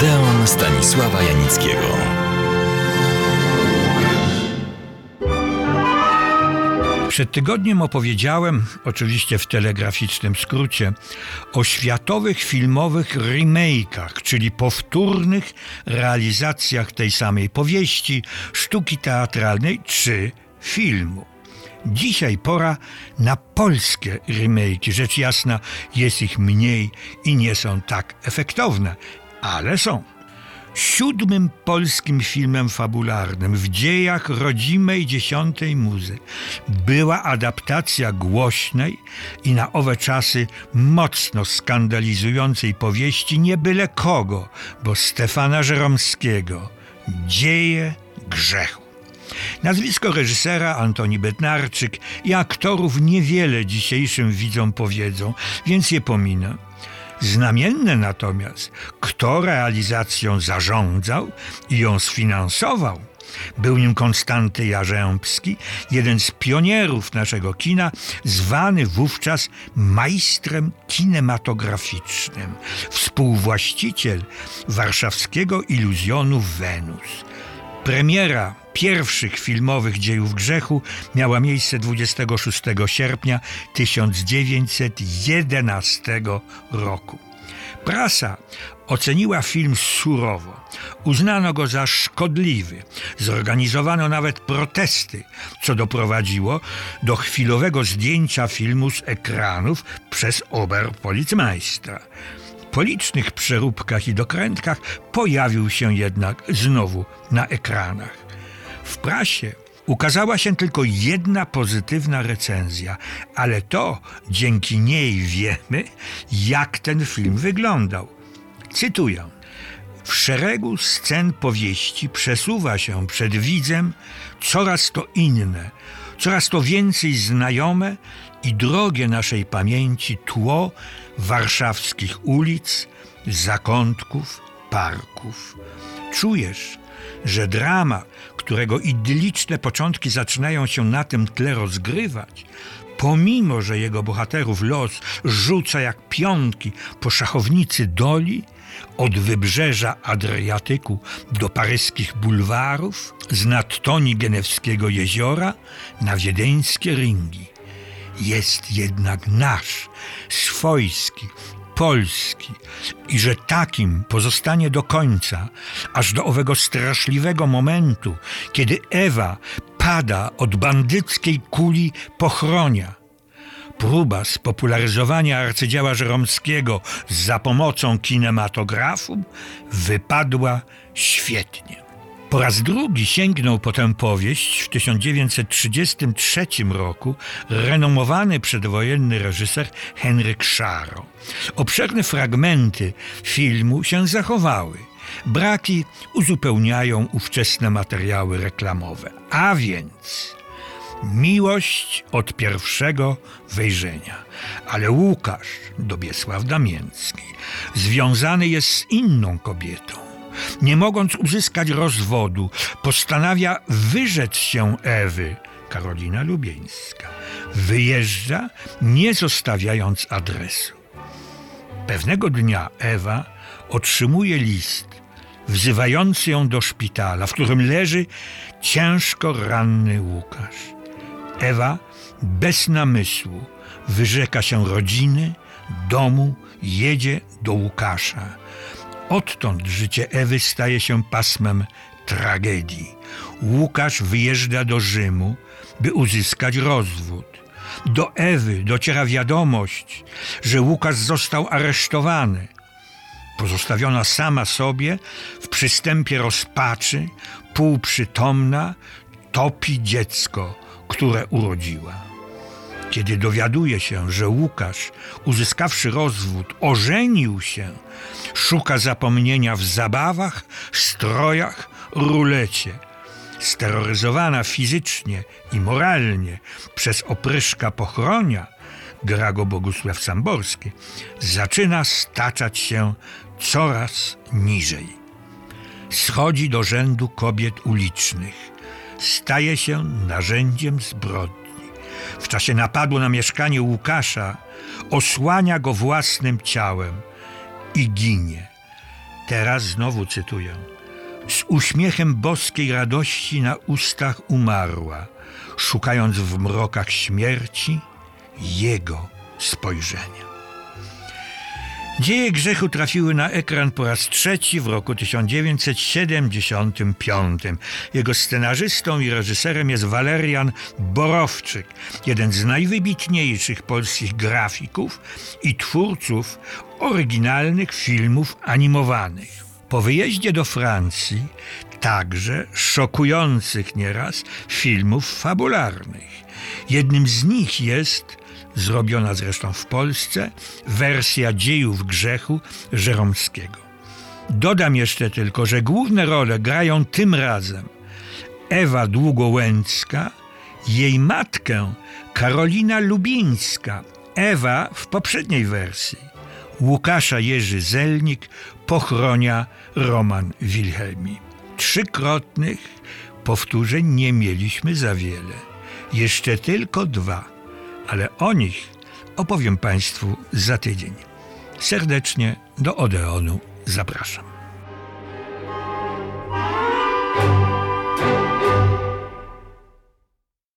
Odeon Stanisława Janickiego. Przed tygodniem opowiedziałem, oczywiście w telegraficznym skrócie, o światowych filmowych remake'ach, czyli powtórnych realizacjach tej samej powieści, sztuki teatralnej czy filmu. Dzisiaj pora na polskie remake'i. Rzecz jasna, jest ich mniej i nie są tak efektowne, ale są. Siódmym polskim filmem fabularnym w dziejach rodzimej dziesiątej muzy była adaptacja głośnej i na owe czasy mocno skandalizującej powieści nie byle kogo, bo Stefana Żeromskiego Dzieje grzechu. Nazwisko reżysera Antoni Bednarczyk i aktorów niewiele dzisiejszym widzom powiedzą, więc je pominę. Znamienne natomiast, kto realizacją zarządzał i ją sfinansował. Był nim Konstanty Jarzębski, jeden z pionierów naszego kina, zwany wówczas majstrem kinematograficznym, współwłaściciel warszawskiego iluzjonu Wenus. Premiera pierwszych filmowych dziejów grzechu miała miejsce 26 sierpnia 1911 roku. Prasa oceniła film surowo. Uznano go za szkodliwy. Zorganizowano nawet protesty, co doprowadziło do chwilowego zdjęcia filmu z ekranów przez Oberpolizmeistra. Po licznych przeróbkach i dokrętkach pojawił się jednak znowu na ekranach. W prasie ukazała się tylko jedna pozytywna recenzja, ale to dzięki niej wiemy, jak ten film wyglądał. Cytuję. W szeregu scen powieści przesuwa się przed widzem coraz to inne, coraz to więcej znajome i drogie naszej pamięci tło warszawskich ulic, zakątków, parków. Czujesz, że drama, którego idylliczne początki zaczynają się na tym tle rozgrywać, pomimo że jego bohaterów los rzuca jak pionki po szachownicy doli, od wybrzeża Adriatyku do paryskich bulwarów, z nadtoni genewskiego jeziora na wiedeńskie ringi. Jest jednak nasz, swojski, polski i że takim pozostanie do końca, aż do owego straszliwego momentu, kiedy Ewa pada od bandyckiej kuli pochronia. Próba spopularyzowania arcydzieła Żeromskiego za pomocą kinematografu wypadła świetnie. Po raz drugi sięgnął po tę powieść w 1933 roku renomowany przedwojenny reżyser Henryk Szaro. Obszerne fragmenty filmu się zachowały. Braki uzupełniają ówczesne materiały reklamowe. A więc miłość od pierwszego wejrzenia. Ale Łukasz, Dobiesław Damięcki, związany jest z inną kobietą nie mogąc uzyskać rozwodu, postanawia wyrzec się Ewy, Karolina Lubieńska. Wyjeżdża, nie zostawiając adresu. Pewnego dnia Ewa otrzymuje list wzywający ją do szpitala, w którym leży ciężko ranny Łukasz. Ewa bez namysłu wyrzeka się rodziny, domu, jedzie do Łukasza Odtąd życie Ewy staje się pasmem tragedii. Łukasz wyjeżdża do Rzymu, by uzyskać rozwód. Do Ewy dociera wiadomość, że Łukasz został aresztowany. Pozostawiona sama sobie, w przystępie rozpaczy, półprzytomna, topi dziecko, które urodziła. Kiedy dowiaduje się, że Łukasz, uzyskawszy rozwód, ożenił się, szuka zapomnienia w zabawach, strojach, rulecie. Steroryzowana fizycznie i moralnie przez opryszka pochronia, gra go Bogusław Samborski, zaczyna staczać się coraz niżej. Schodzi do rzędu kobiet ulicznych, staje się narzędziem zbrodni w czasie napadu na mieszkanie Łukasza osłania go własnym ciałem i ginie. Teraz znowu cytuję. Z uśmiechem boskiej radości na ustach umarła, szukając w mrokach śmierci jego spojrzenia. Dzieje grzechu trafiły na ekran po raz trzeci w roku 1975. Jego scenarzystą i reżyserem jest Walerian Borowczyk, jeden z najwybitniejszych polskich grafików i twórców oryginalnych filmów animowanych. Po wyjeździe do Francji także szokujących nieraz filmów fabularnych. Jednym z nich jest zrobiona zresztą w Polsce, wersja dziejów grzechu Żeromskiego. Dodam jeszcze tylko, że główne role grają tym razem Ewa Długołęcka, jej matkę Karolina Lubińska, Ewa w poprzedniej wersji, Łukasza Jerzy Zelnik, pochronia Roman Wilhelmi. Trzykrotnych powtórzeń nie mieliśmy za wiele. Jeszcze tylko dwa – ale o nich opowiem Państwu za tydzień. Serdecznie do Odeonu zapraszam.